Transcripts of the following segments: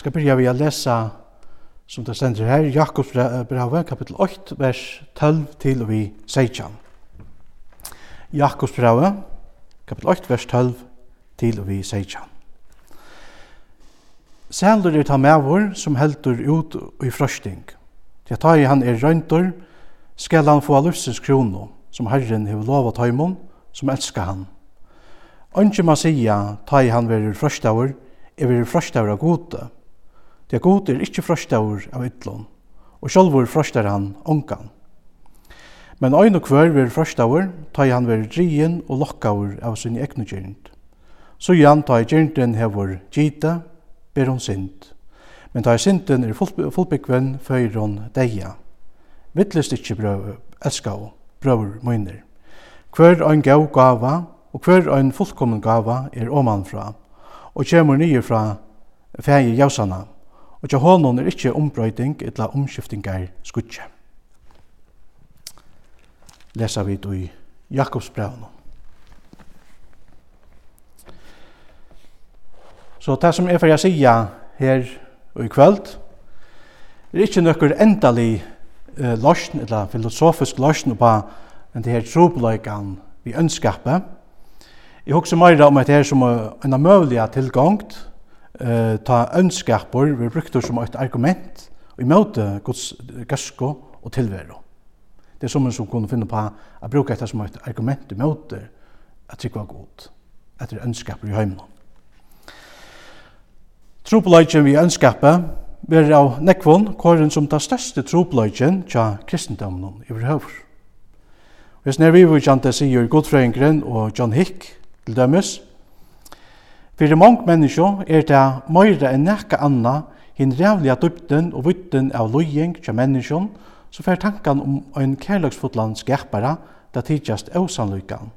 skal byrja vi å lese, som det stender her, Jakobs brev, kapittel 8, vers 12 til og vi 16. Jakobs brev, kapittel 8, vers 12 til og vi 16. Sælur er ta mevor som heldur ut i frøsting. Til ta i han er røyntor, skal han få livsins krono, som Herren hever lovat høymon, som elskar han. Ønskje man sia, ta i han verir frøstavur, er verir frøstavur av gode, Det er god er ikkje frøstaur av ytlån, og sjálfur frøstar han ongan. Men ein og kvør ver frøstaur, ta han ver drien og lokkaur av sin egnu gjernd. Så jan ta gjernden hevur gita, ber hon sint. Men ta sinten er fullbyggven fyrir hon deia. Vittlist ikkje brøv, elska og brøver møyner. Kvør ein gav gava, og kvør ein fullkommen gava er omanfra, og kjemur nye fra fægi jausana og til honom er ikkje ombrøyding etla omskiftingar skutje. Lesa vi i Jakobsbrevn. Så det som er for jeg sija her og i kvöld er ikkje nøkker endelig eh, løsn, eller filosofisk løsn på enn det her trobeløykan vi ønskapet. Jeg husker meira om at det er som en møvliga tilgångt, eh, ta ønskapor vi brukte som et argument i møte Guds gøsko og tilvero. Det er som en som kunne finne på å bruke dette som et argument i møte at det var godt, at det er ønskapor i hemma. Tropeløyken vi ønskapet blir av nekvån kåren som tar største tropeløyken tja kristendommen i overhøver. Hvis nær vi vil kjente sier godfrøyngren og John Hick til dømes, Fyrir mong menneskje er det møyre enn nekka anna hinn rævliga dybden og vytten av loying tja menneskjon, så fer tankan om ein kærlagsfotland skerpara det tidsjast åsanlykan,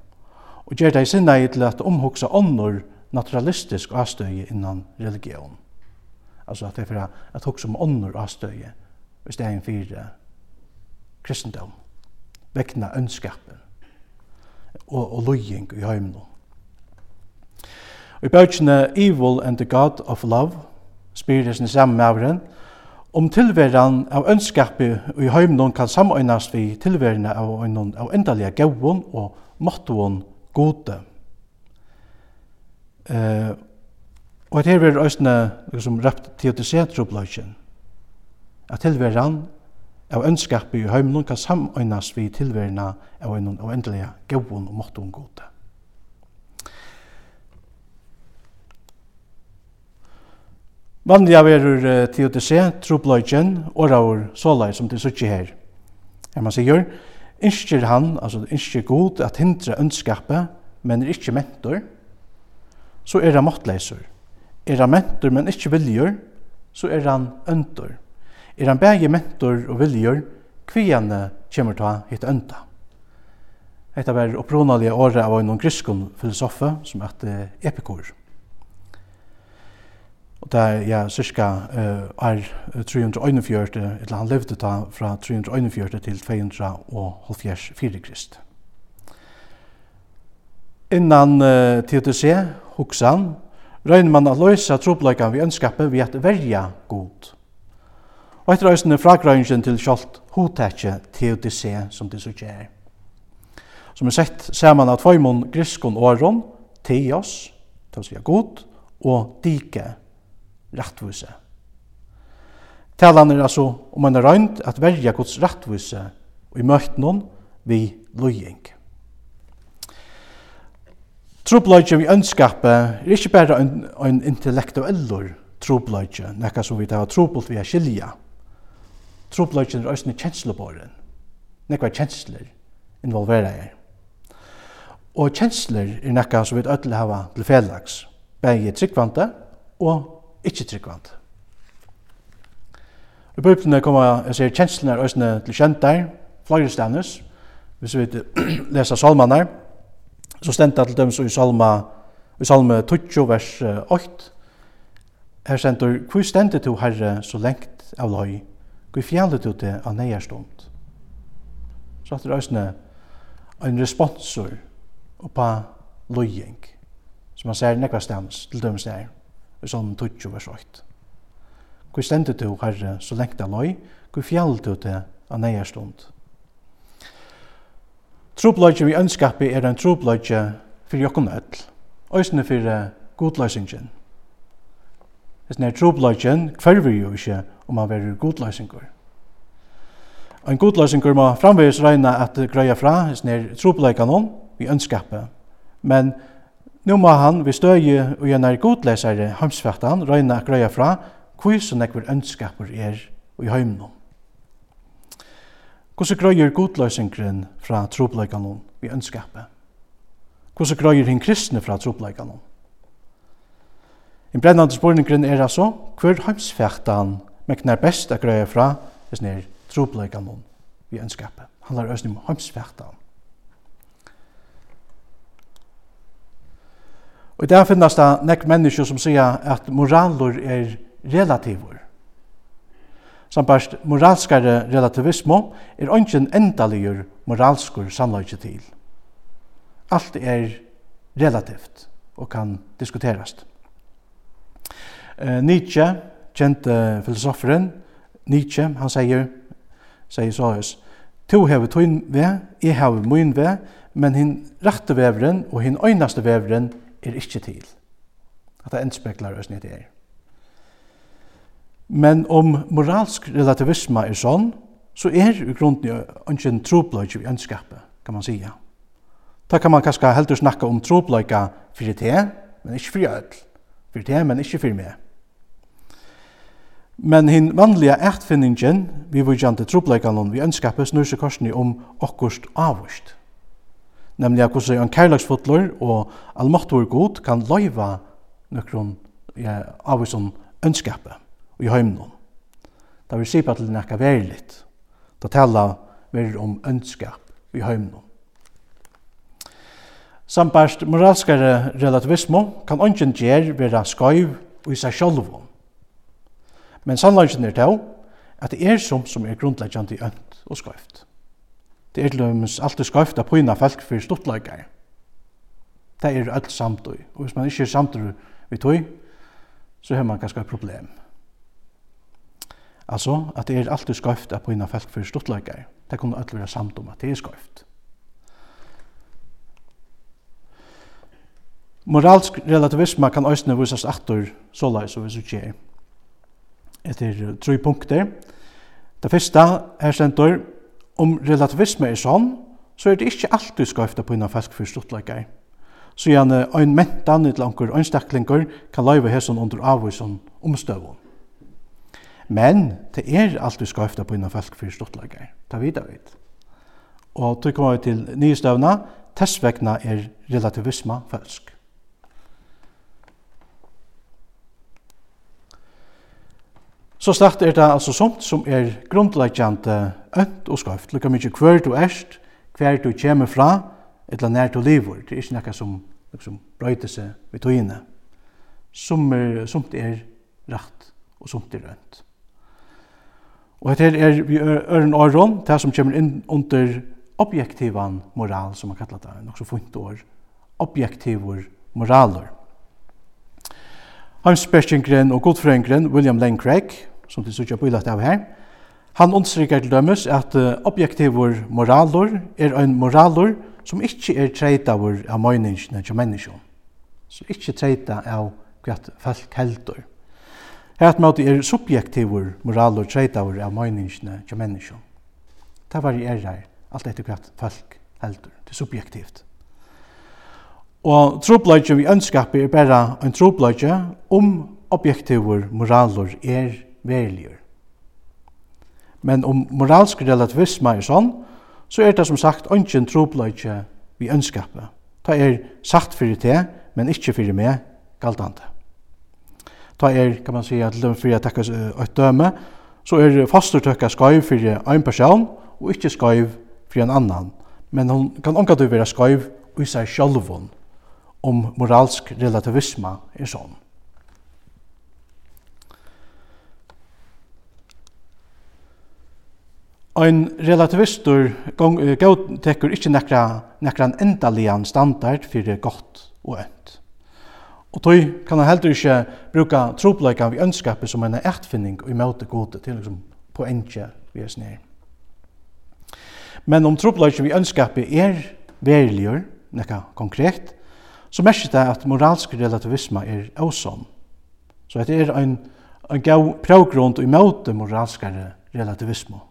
og gjer det i sinna i til at omhoksa ånder naturalistisk avstøye innan religion. Altså at det er for at hoksa om ånder avstøye, hvis det er en fire kristendom, vekna ønskapen og, og loying i heimnum. Og i bøkene Evil and the God of Love spyrir sin samme maveren om tilveran av ønskapet og i heimnon kan samøynast vi tilverina av øynon av endalega gauon og måttuon gode. Uh, og et her vil øyne liksom, røpt teotisetrobløkjen at tilveran av ønskapet og i heimnon kan samøynast vi tilverina av øynon av endalega gauon og mottoon gode. Vanliga verur se TOTC, og raur sålai som det sutsi her. Her man sier, innskir han, altså innskir god, at hindra ønskapet, men er ikkje mentor, så er han måttleisur. Er han mentor, men ikkje viljur, så er han øntor. Er han begge mentor og viljur, kvianne kjemur ta hitt ønta. Hetta var opprunalige året av en gryskon filosofe som heter Epikur. Og det er ja, cirka uh, er 341, eller han levde da fra 341 til 274 krist. Innan uh, TTC, Huxan, røyner man å løse tropløykan vi ønskapet ved at verja god. Og etter røysene fragrøyngen til kjolt hotetje TTC som det sugger. Som er sett ser man at tvøymon griskon åron, teos, til å si god, og dike, rattvise. Talan er altså om en røynd at verja Guds rattvise og i møtt noen vi løying. Trobløyge vi ønskapet er ikke bare en, en intellektuellur trobløyge, nekka som vi tar trobult vi er skilja. Trobløyge er også en kjenslebåren, nekka kjensler involvera er. Og kjensler er nekka som vi ødel hava til felags, begge tryggvante og ikkje tryggvand. I bøyplene kommer jeg ser kjenslene er øsne til kjentar, flere stannes, hvis vi leser salmene, så stendte til dem som i salma, i salme 20, vers 8, her stendte, hvor stendte du, Herre, så lengt av løy, hvor fjallet du det av neierstund. Så at det øsne en responsor på løying, som man ser nekva stans til dem stans i sånn tutsi vers 8. Hvor stendet du, Herre, så lengt av løy, hvor fjall du til av neierstund? Trobløyge vi ønskapet er en trobløyge for jokken ødel, øysene for godløysingen. Hvis den er trobløygen kverver jo ikke om man verer godløysinger. En godløysinger må framvegis røyna at greia fra, hvis den nær trobløygen vi ønskapet, men Nu må han vi støye og gjerne godlesere heimsfattan røyna grøya fra hvor så nekver ønskaper er og i heimnum. Hvordan grøyer godløsingren fra trobleikanon vi ønskapet? Hvordan grøyer hinn kristne fra trobleikanon? En brennande spurningren er altså hver heimsfattan meknar best a grøya fra hvis nir trobleikanon vi ønskapet. Han er øsning om heimsfattan. Og der finnes det nek mennesker som sier at moraler er relativer. Sambart moralskare relativismo er en endaligur moralskur samløyke til. Alt er relativt og kan diskuterast. Nietzsche, kjente filosoferen, Nietzsche, han sier, sier såhøys, «Tu hever tøyn ve, jeg hever møyn ve, men hin rette veveren og hin øynaste veveren er ikkje til. At det endspeklar oss nedi er. Men om moralsk relativisme er sånn, så er i grunden ikke en trobløyke i ønskapet, kan man sige. Da kan man kanskje heldur snakke om trobløyke for det, men ikke for ødel. For det, men ikke for meg. Men hin vanliga ættfinningen, vi vujjande trobleikanon vi ønskapet snur seg korsni om okkurst avvist nemlig at hvordan en kærlagsfotler og allmåttor god kan løyva nøkron ja, av som ønskapet og i heimnån. Da vi sier på til nekka veriligt, da tala verir om ønskap i heimnån. Sambart moralskare relativismo kan ongen gjer vera skoiv og i seg sjolvån. Men sannlagen er til at det er som som er grunnleggjant i ønt og skaift. Det er til dømes alltid skøyft av pyna folk for stortleikar. Det er alt samtøy. Og hvis man ikke er samtøy vi tøy, så har man ganske et problem. Altså, at det er alltid skøyft av pyna folk for stortleikar. Det kunne alt være samt om at det er skøyft. Moralsk relativisme kan òsne visast aftur såleis og visu tje. Etter tre punkter. Det første er stendur om relativisme er sånn, så er det ikke alltid skøyfta på innan fisk for stortleikar. Så gjerne ein mentan et anker ønstaklingar kan løyve hesson under avvisen omstøvun. Men det er alltid skøyfta på innan fisk for stortleikar. Ta vidar vidt. Og tog kommer vi til nye støvna, tessvegna er relativisma falsk. Så snart er det altså sånt som er grunnleggjande ønt og skøft, lukka mykje hver du erst, hver du kjemur fra, etla nær du lever. Det er ikke nekka som liksom, brøyter seg ved togene. Som er, somt er rett og somt er ønt. Og dette er vi øren åren, det som kommer inn under objektivan moral, som man kallar det, nok så funnet år, objektivor moraler. Heimsperskingren og godfrøyngren William Lane Craig, som til sutja på av her, Han understryker til dømes at objektivur moralur er ein moralur som ikkje er treitavur av møyningsne til menneskjon. Så ikkje treita av kvart folk heldur. Hært måte er subjektivur moralur treitavur av møyningsne til menneskjon. Det varierer alt etter kvart folk heldur. Det er subjektivt. Og trobløyge vi ønskapet er bare en trobløyge om objektivur moralur er veriljur. Men om moralsk relativisme er sånn, så er det som sagt ønsken trobløyke vi ønskapet. Ta er sagt fyrir te, men ikkje fyrir meg galdande. Ta er, kan man sige, til dømme fyrir at takka eit døme, så er fastertøkka skaiv fyrir ein person, og ikkje skaiv fyrir en annan. Men hon kan omgat du vera skaiv i seg sjálvun om moralsk relativisme er sånn. Ein relativistur tekur ikkje nekra, nekran endalian standard fyrir gott og ønt. Og tøy kan han heldur ikkje bruka tropløyka vi ønskapet som en ertfinning og imøte gode til liksom på enkje vi er snir. Men om tropløyka vi ønskapet er veriljur, nekka konkret, så merker det at moralsk relativisme er åsom. Så det er en, en gav prøvgrund og imøte moralskare relativisme.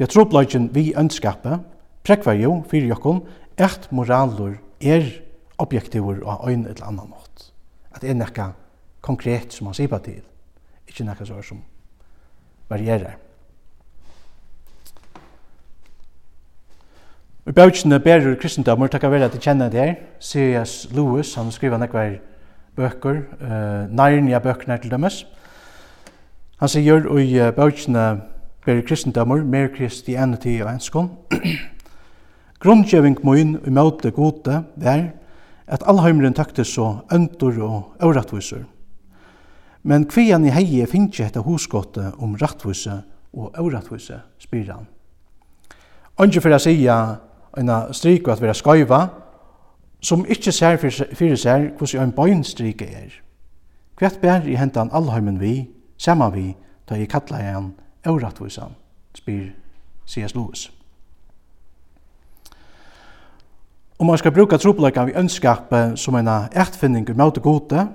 Det er tropløgjen vi ønskapet, prekvar jo fyrir jokken, et moralur er objektiver og øyn eller annan nått. At det er nekka konkret som man sier på til, ikkje nekka sår som varierer. Og bøtjene berur kristendommer, takk av vera til kjenne det her, C.S. Lewis, han skriver nekvar bøker, uh, Narnia bøkene til dømes. Han sier jo i bøtjene veri kristendømmer, mer Christianity og enskon. Grundgjøving moin i møte gode var at allheimren takte så øntor og øvrattviser. Men kvian i heie finnje etter husgåte om rattvise og øvrattvise spyran. Ongi for å si en strik at vera skøyva, som ikkje ser fyrir seg hvordan en bøynstrike er. Hvert bær i hentan allheimen vi, saman vi, da jeg kallar han Øvratvisan, spyr C.S. Lewis. Om man skal bruka tropleika vi ønskap som en ertfinning i møte gode,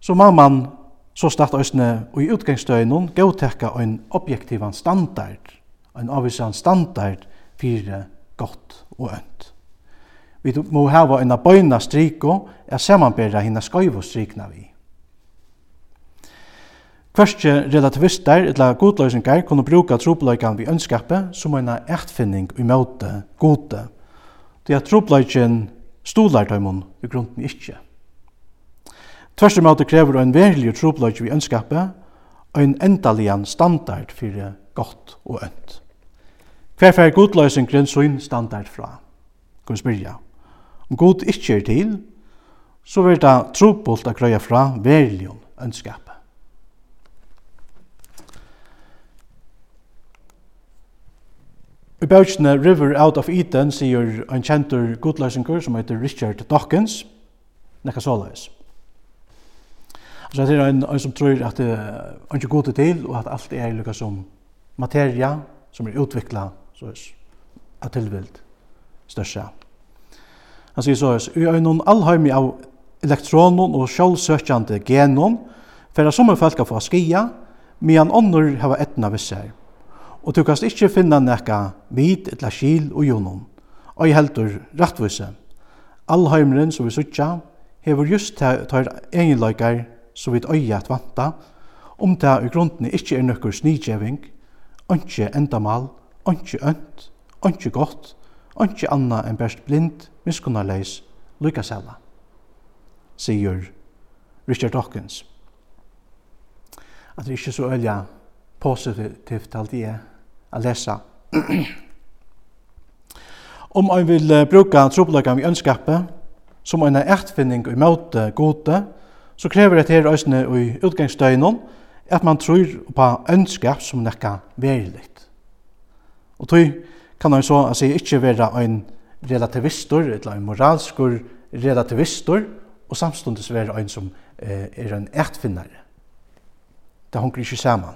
så må man så starta østene og i utgangsstøynen godtekka en objektiv standard, en avvisan standard fyrir godt og ønt. Vi må hava en bøyna striko er samanbera hina skøyvo strikna vi. Kvarske relativister eller godløysingar kunne bruka trobløykan vi ønskapet som en ertfinning i møte gode. Det er trobløyken stolar tøymon i grunden ikkje. Tverste møte krever en verilig trobløyk vi ønskapet og en endalian standard for gott og ønt. Hver fer godløysingren sin standard fra? Kan vi spyrja. Om god ikkje er til, så vil det trobult a fra verilig ønskapet. I bøkene River Out of Eden sier en kjentur godløsenker som heter Richard Dawkins, nekka såleis. Så det er en, en som tror at det er ikke god til, og at alt er lukka som materia som er utvikla, så er at tilvild største. Han sier så, vi er noen allheimi av elektronen og sjålsøkjande genon, for at som folk få skia, men ånder har etna vissar og du kanst ikkje finna nekka vit etla skil og jonon, og i heldur rattvise. Allheimren som vi sutja, hever just tar egenleikar som vi øye at vanta, om det i grunden ikkje er nøkker snidgjeving, ikkje endamal, ikkje ønt, ikkje godt, ikkje anna enn best blind, miskunnarleis, lukasella, sier Richard Dawkins. At det er ikkje så ølja positivt alt i er å lese. Om ein vil bruka trobelagan vi ønskapet som en ertfinning i møte gode, så krever det her øsne i utgangsdøgnen at man tror på ønskap som nekka veriligt. Og tog kan ein så altså, ikke være en relativistor, eller en moralskur relativistor, og samståndes være en som eh, er en ertfinnare. Det hunker ikke saman.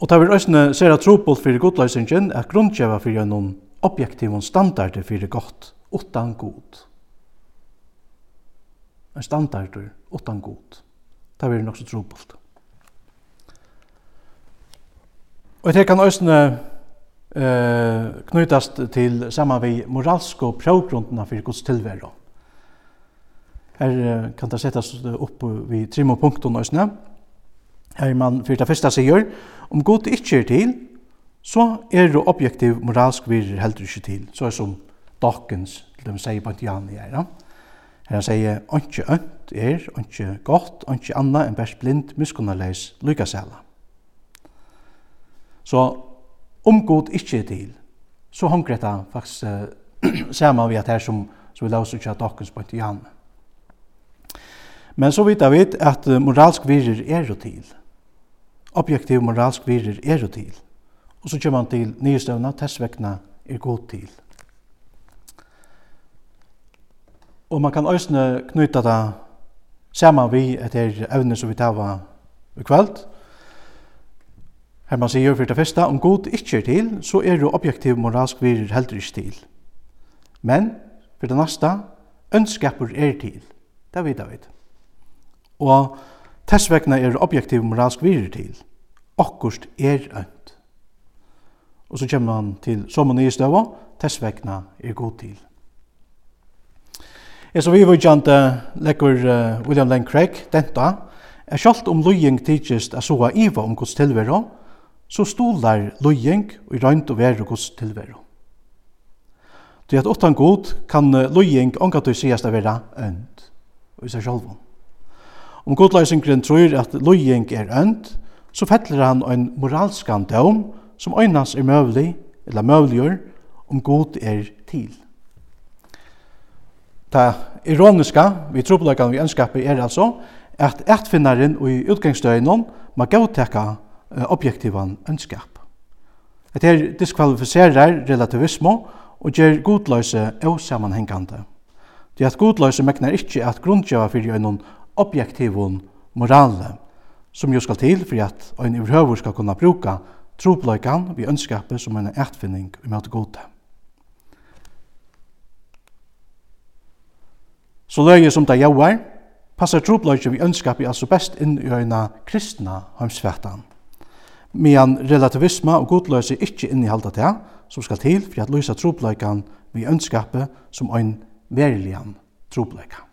Og det vil øsne sere trobult fyrir godløysingen er grunnkjeva fyrir noen objektivon standarder fyrir godt, utan god. En standarder utan god. Det vil nok så. Og det kan øsne eh, knytast til saman vi moralsko prøvgrundna fyrir gods tilværa. Her kan det settast opp vi trimma punktun øsne her man fyrir det første sier, om god ikke er til, så er det objektiv moralsk virer heldur ikke til, så er som Dawkins, til dem sier på Antiani i Ja. Her han sier, «Ontje ønt er, ontje godt, ontje anna enn bæst blind, miskunnarleis, lykkasela». Så om god ikke er til, så hongra det faktisk uh, saman vi at her som, som vi laus ikke av Dawkins på Antiani. Men så vidt vi at moralsk virer er jo til, objektiv moralsk virer er til. Og så kommer han til nyestøvna, tessvekna er god til. Og man kan òsne knyta det saman vi etter evne som vi tava i kveld. Her man sier for det første, om god ikke er til, så er jo objektiv moralsk virer heldur ikke til. Men, for det neste, ønskaper er til. Det vet jeg vet. Og Tess vegna er objektiv moralsk virer til. Okkurst er ønt. Og så kommer han til som og nye støva, tess vegna er god til. Jeg så vi var kjent lekker William Lane Craig, denta, er kjalt om løying tidsist er soa iva om gods tilvero, så stolar løying og i røynt og veru gods tilvero. Det er at åttan god kan løying ångat du sigast av vera ønt, og i seg sjálfum. Om godleisingren tror at løying er ønt, så fettler han en moralskan døm som øynans er møvlig, eller møvligjør, om god er til. Det ironiska vi trobelagan vi ønskapet er altså at etfinnaren og i utgangsdøgnon må gautekka objektivan ønskap. Et her diskvalifiserer relativismo og gjør godløse og sammanhengande. Det at godløse meknar ikkje at grundgjava fyrir øynon objektivum morale, som jo skal til for at ein overhøver skal kunna bruka tropløykan vi ønskapet som en etfinning i møte gode. Så løye som det jauar, passar tropløyke vi ønskapet altså best inn i øyna kristna heimsfætan. Medan relativisme og godløse ikkje innehalda det, som skal til for at løse tropløykan vi ønskapet som ein verilian tropløykan.